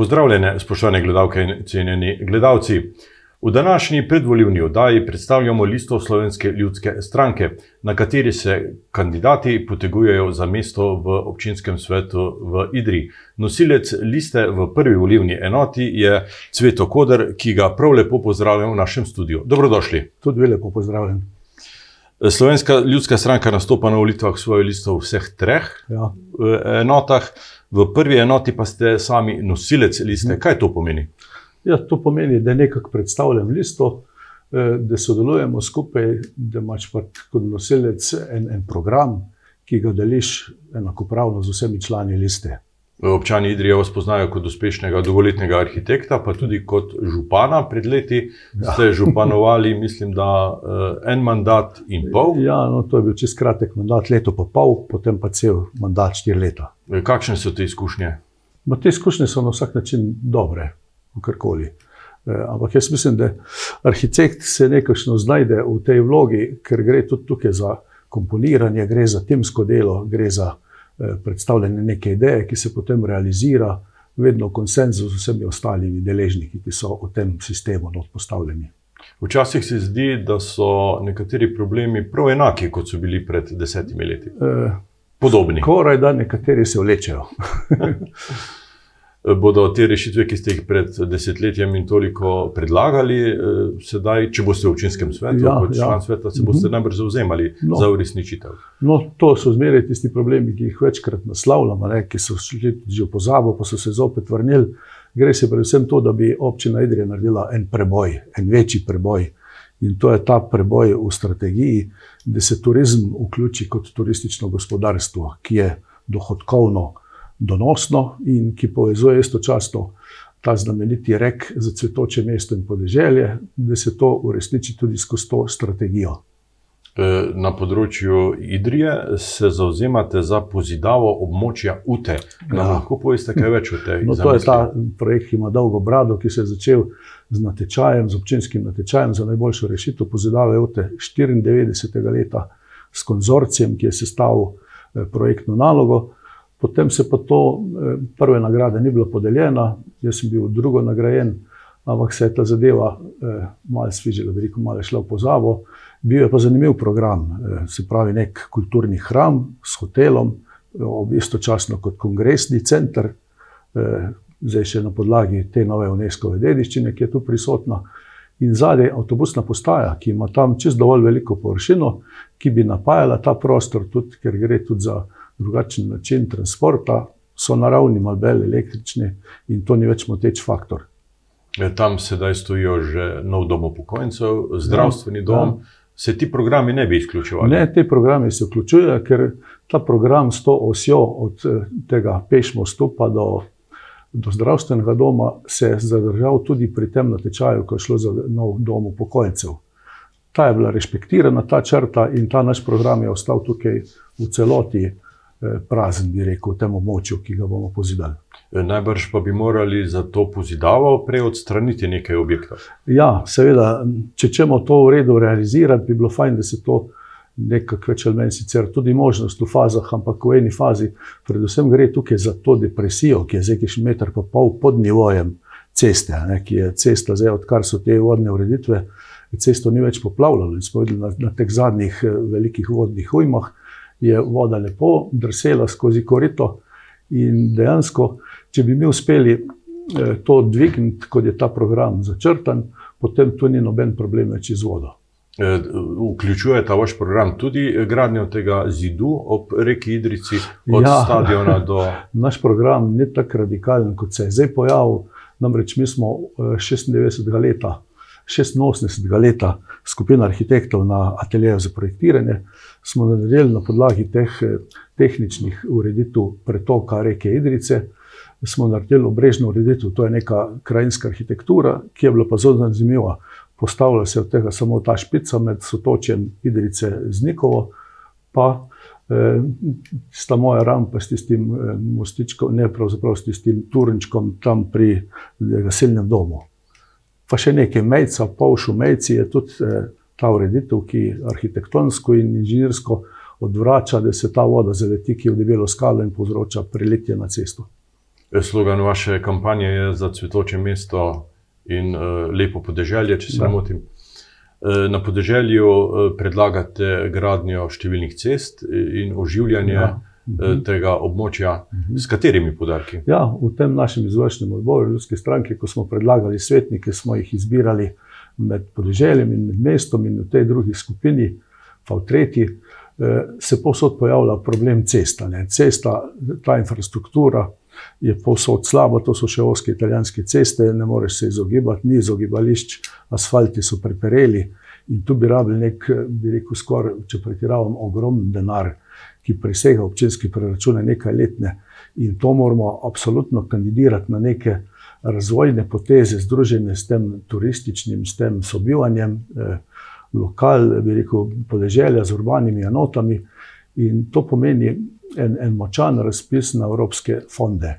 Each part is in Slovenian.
Pozdravljene, spoštovane gledalke in cenjeni gledalci. V današnji predvoljivni oddaji predstavljamo listo Slovenske ljudske stranke, na kateri se kandidati potegujejo za mesto v občinskem svetu v Idri. Nosilec liste v prvi volivni enoti je Cveto Koder, ki ga prav lepo pozdravljam v našem studiu. Dobrodošli. Tudi vi lepo pozdravljen. Slovenska ljudska stranka nastopa na volitvah svojo listo v vseh treh Ja. enotah, v prvi enoti pa ste sami nosilec liste. Kaj to pomeni? Ja, to pomeni, da nekako predstavljam listo, eh, da sodelujemo skupaj, da imaš pa kot nosilec en, en program, ki ga deliš enakopravno z vsemi člani liste. Občani Idrije vas poznajo kot uspešnega dolgoletnega arhitekta, pa tudi kot župana. Pred leti Ja. ste županovali, mislim, da eh, en mandat in pol. Ja, no, to je bil čist kratek mandat, leto pa pol, potem pa cel mandat, štiri leta. Eh, Kakšne so te izkušnje? Ma te izkušnje so na vsak način dobre, karkoli. Eh, Ampak jaz mislim, da arhitekt se nekako znajde v tej vlogi, ker gre tudi tukaj za komponiranje, gre za timsko delo, gre za eh, predstavljanje neke ideje, ki se potem realizira, vedno v konsenzu z vsemi ostalimi deležniki, ki so v tem sistemu postavljeni. Včasih se zdi, da so nekateri problemi prav enaki, kot so bili pred desetimi leti. Eh, Podobni. Skoraj da nekateri se vlečejo. Bodo te rešitve, ki ste jih pred desetletjem in toliko predlagali, eh, sedaj, če boste v občinskem svetu, Ja, kot ja. član sveta, se boste Mhm. najbrž zauzemali No. za uresničitev. No, to so zmeraj tisti problemi, ki jih večkrat naslavljamo, ne, ki so šli že v pozabo, pa so se zopet vrnili. Gre se predvsem to, da bi občina Idrija naredila en preboj, en večji preboj. In to je ta preboj v strategiji, da se turizem vključi kot turistično gospodarstvo, ki je dohodkovno donosno in ki povezuje istočasno ta znameniti rek za cvetoče mesto in podeželje, da se to uresniči tudi skozi to strategijo. Eh, Na področju Idrije se zauzemate za pozidavo območja UTE. Nam Ja. lahko poveste kaj več o tej No, to je ta projekt, ki ima dolgo brado, ki se je začel z natečajem, z občinskim natečajem za najboljšo rešitev pozidave UTE 94. leta s konzorcijem, ki je sestavil eh, projektno nalogo. Potem se pa to, eh, prve nagrade ni bilo podeljena, jaz sem bil drugo nagrajen, ampak se je ta zadeva eh, malo svižila, veliko malo je šla v pozabo. Bil je pa zanimiv program, eh, se pravi nek kulturni hram s hotelom, eh, istočasno kot kongresni center, eh, zdaj še na podlagi te nove UNESCO dediščine, ki je tu prisotna. In zadaj avtobusna postaja, ki ima tam čez dovolj veliko površino, ki bi napajala ta prostor, tudi, ker gre tudi za drugačen način transporta, so naravni, malo bolj električni in to ni več moteč faktor. Eh, Tam sedaj stojijo že nov dom upokojencev, zdravstveni dom. ja. Se ti programi ne bi izključevali? Ne, te programe se vključujejo, ker ta program s to osjo od eh, tega pešmostu pa do, do zdravstvenega doma se je zadržal tudi pri tem natečaju, ko je šlo za nov dom upokojencev. Ta je bila respektirana, ta črta in ta naš program je ostal tukaj v celoti prazen, bi rekel, v tem območju, ki ga bomo pozidali. Eh, Najbrž pa bi morali za to pozidavo prej odstraniti nekaj objektov. Ja, seveda, če ćemo to v redu realizirati, bi bilo fajn, da se to nekako več ali manj sicer tudi možnost v fazah, ampak v eni fazi, predvsem gre tukaj za to depresijo, ki je zdaj kiš meter pa pol pod nivojem ceste, ne, ki je cesta zdaj, odkar so te vodne ureditve, cesto ni več poplavljalo in smo videli na, na teh zadnjih eh, velikih vodnih ujmah, je voda lepo drsela skozi korito in dejansko, če bi mi uspeli eh, to dvigniti, kot je ta program začrtan, potem tu ni noben problem več z vodo. Eh, Vključuje ta vaš program tudi eh, gradnjo tega zidu ob reki Idrici, od Ja. stadiona do. Naš program ni tako radikalen, kot se je zdaj pojavil. Namreč mi smo eh, 96. leta, 86. leta, skupina arhitektov na ateljeju za projektiranje, smo naredili na podlagi teh eh, tehničnih ureditev pretoka reke Idrice. Smo naredili obrežno ureditev, to je neka krajinska arhitektura, ki je bila pa zelo zanimiva. Postavlja se od tega samo ta špica med sotočjem Idrice z Nikovo, pa eh, sta moja rampa s tistim eh, mostičkom, ne pravzaprav s tistim turnčkom tam pri eh, gasilnem domu. Pa še nekaj mejca, polšu mejci je tudi eh, ta ureditev, ki arhitektonsko in inženirsko odvrača, da se ta voda zaleti, ki je v debelo skalo in povzroča priletje na cesto. Slogan vaše kampanje je za cvetoče mesto in uh, lepo podeželje, če se ne motim. Uh, na podeželju uh, predlagate gradnjo številnih cest in oživljanje ja. uh, tega območja. Uh mhm. -huh. S katerimi podarki? Ja, v tem našem izvršnem odboru Ljudske stranke, ko smo predlagali svetnike, smo jih izbirali med podeželjem in med mestom in v tej drugi skupini, pa v tretji. Se posod pojavlja problem cesta. Ne. Cesta, ta infrastruktura, je povsod slabo, to so še oske italijanske ceste, ne moreš se izogibati, ni izogibališč, asfalti so prepereli. In tu bi rabili nek, bi rekel, skoraj, če pretiravam, ogromen denar, ki presega občinski preračune nekaj letne. In to moramo absolutno kandidirati na neke razvojne poteze, združene s tem turističnim, s tem sobivanjem, eh, lokal, bi rekel, podeželja z urbanimi enotami. In to pomeni en, en močan razpis na evropske fonde.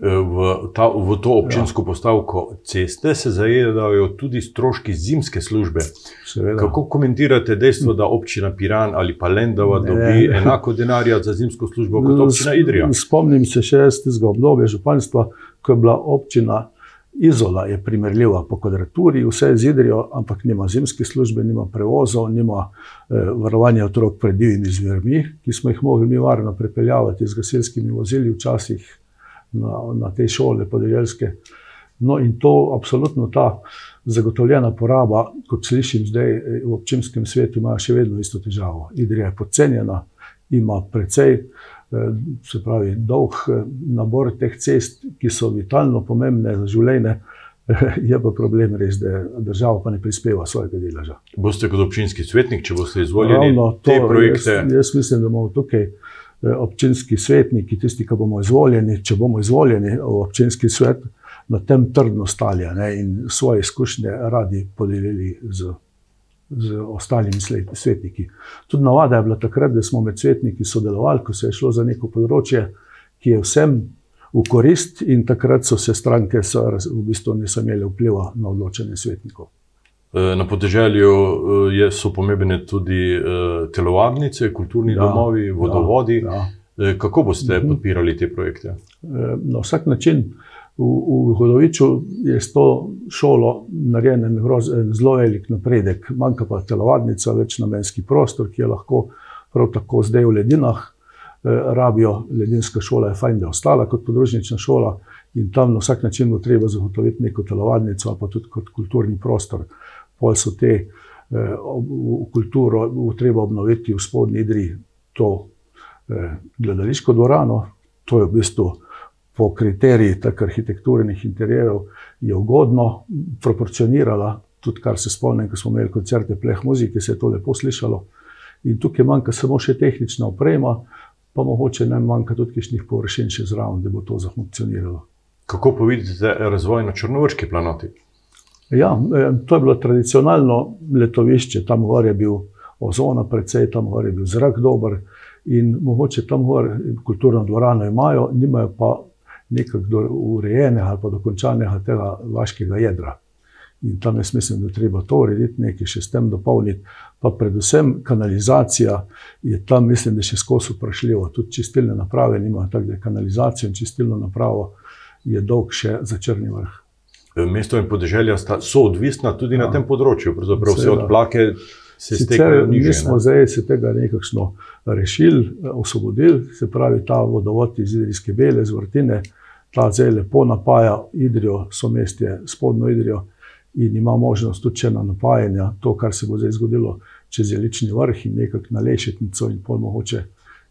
V, ta, v to občinsko ja. postavko ceste se zajedajo tudi stroški zimske službe. Seveda. Kako komentirate dejstvo, da občina Piran ali pa Lendava dobi ne. enako denarja za zimsko službo kot občina Idrija? Spomnim se še iz tega obdobja županstva, ko je bila občina Izola je primerljiva po kvadraturi, vse je zidrijo, ampak nima zimske službe, nima prevozov, nima eh, varovanja otrok pred divjimi zvermi, ki smo jih mogli mi varno prepeljati z gasilskimi vozili, včasih na, na te šole podeljelske. No, in to, absolutno ta zagotovljena poraba, kot slišim zdaj eh, v občinskem svetu, ima še vedno isto težavo. Idrija je podcenjena, ima precej. Eh, se pravi, dolg eh, nabor teh cest, ki so vitalno pomembne za življenje, je pa problem res, da država pa ne prispeva svojega deleža. Boste kot občinski svetnik, če boste izvoljeni Ravno te to, projekte? Jaz, jaz mislim, da bomo tukaj eh, občinski svetniki, tisti, ki bomo izvoljeni, če bomo izvoljeni v občinski svet, na tem trdno stali in svoje izkušnje radi podelili z z ostalimi svetniki. Tudi navada je bila takrat, da smo med svetniki sodelovali, ko se je šlo za neko področje, ki je vsem v korist, in takrat so se stranke so, v bistvu niso imele vpliva na odločanje svetnikov. E, na podeželju e, so pomembne tudi e, telovadnice, kulturni ja, domovi, vodovodi. Ja, ja. Kako boste mhm. podpirali te projekte? Na vsak način. V, v Hodoviču je s to šolo narejen en, en zelo velik napredek, manjka pa telovadnica, večnamenski prostor, ki je lahko prav tako zdaj v ledinah. Eh, rabijo ledinska šola, je fajn, da je ostala kot podružnična šola in tam na vsak način bo treba zagotoviti neko telovadnico, pa tudi kot kulturni prostor. Pol so te eh, v kulturo, bo treba obnoviti v spodnji Idri to eh, gledališko dvorano, to je v bistvu po kriterijih teh arhitekturnih interjerov je ugodno proporcionirala, tudi kar se spomnim, ko smo imeli koncerte pleh muzike, se je to lepo slišalo. In tukaj manjka samo še tehnična oprema, pa mogoče ne manjka tudi kišnih površin še zraven, da bo to zafunkcioniralo. Kako pa vidite razvoj na črnovrški planoti? Ja, eh, to je bilo tradicionalno letovišče, tam gor je bil ozona, predvsej tam gor je bil zrak dober. In mogoče tam gor kulturno dvorano imajo, nimajo pa nekako urejenega ali pa dokončanega tega vaškega jedra. In tam jaz mislim, da je treba to urediti, nekaj še s tem dopolniti. Pa predvsem kanalizacija je tam, mislim, da je še skozi vprašljivo. Tudi čistilne naprave nimajo, tako da je kanalizacija in čistilno napravo je dolg še za črni vrh. Mesto in podeželja so odvisna tudi ja. na tem področju, pravzaprav vse odplake se stekajo. Mi smo zdaj se tega nekakšno rešili, osvobodili, se pravi ta vodovod iz Idrijske bele, z vrtine ta zdaj lepo napaja Idrijo, so mestje spodnjo Idrijo in ima možnost tudi na napajanje, to, kar se bo zdaj zgodilo čez Jelični vrh in nekako na Lešetnico in pol mogoče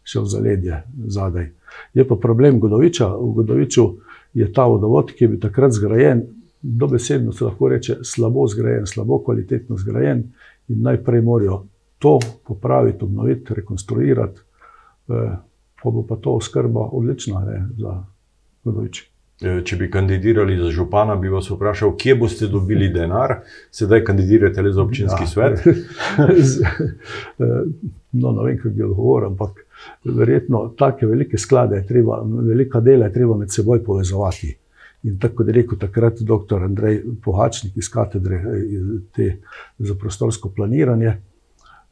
še v zaledje zadaj. Je pa problem Godoviča. V Godoviču je ta vodovod, ki je bil takrat zgrajen, dobesedno se lahko reče, slabo zgrajen, slabo kvalitetno zgrajen in najprej morajo to popraviti, obnoviti, rekonstruirati, eh, pa bo pa to oskrba odlična ne, za Godovič. E, če bi kandidirali za župana, bi vas vprašal, kje boste dobili denar, sedaj kandidirate le za občinski ja. svet. E, no, ne vem, kako bi odgovoril, ampak verjetno take velike sklade, treba, velika dela je treba med seboj povezovati. In tako je rekel takrat dr. Andrej Pohačnik iz katedre te, za prostorsko planiranje,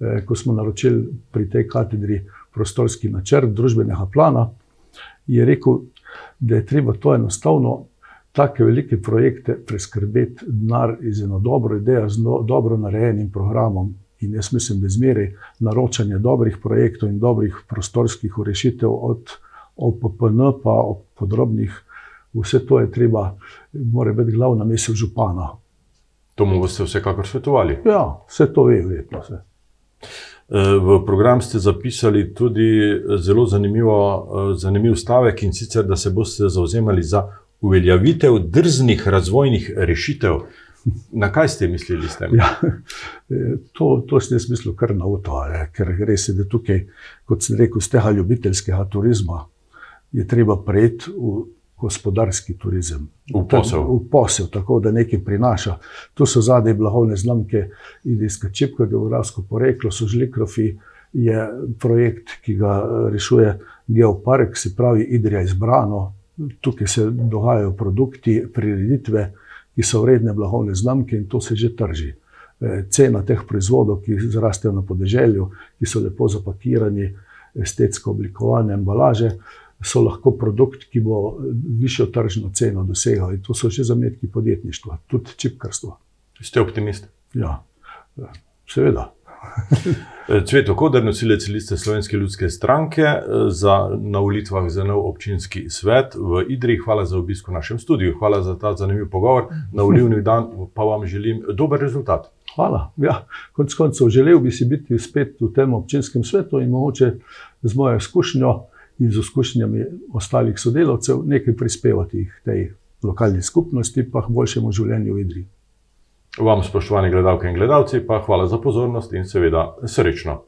e, ko smo naročili pri tej katedri prostorski načrt družbenega plana, je rekel, da je treba to enostavno. Take velike projekte preskrbeti denar iz eno dobro idejo, z no, dobro narejenim programom. In jaz mislim, da zmeraj naročanje dobrih projektov in dobrih prostorskih rešitev, od OPPN pa od podrobnih, vse to je treba, mora biti glavna misel župana. To mu boste vsekakor svetovali. Ja, vse to ve, verjetno. Vse. V program ste zapisali tudi zelo zanimivo, zanimiv stavek in sicer, da se boste zauzemali za uveljavitev drznih razvojnih rešitev. Na kaj ste mislili s tem? Ja, to, to sem jaz mislil kar na to, ker res je, da tukaj, kot sem rekel, z tega ljubiteljskega turizma je treba prejeti v gospodarski turizem. V posel. V posel, tako da nekaj prinaša. Tu so zadnje blagovne znamke, idijska čipka, geografsko poreklo, so žlikrofi, je projekt, ki ga rešuje Geopark, se pravi Idrija izbrano. Tukaj se dogajajo produkti, prireditve, ki so vredne blagovne znamke in to se že trži. Cena teh proizvodov, ki zrastejo na podeželju, ki so lepo zapakirani, estetsko oblikovane embalaže, so lahko produkt, ki bo višjo tržno ceno dosegal. In to so že zametki podjetništva, tudi čipkarstva. Ste optimist? Ja, seveda. Cveto Kodr, nosilec liste Slovenske ljudske stranke za, na volitvah za nov občinski svet v Idri. Hvala za obisk v našem studiu, hvala za ta zanimiv pogovor. Na volivni dan pa vam želim dober rezultat. Hvala. Ja, konec koncev, želel bi si biti spet v tem občinskem svetu in mogoče z mojo izkušnjo in z izkušnjami ostalih sodelavcev nekaj prispevati k tej lokalni skupnosti, pa k boljšemu življenju v Idri. Vam, spoštovani gledalke in gledalci, pa hvala za pozornost in seveda srečno.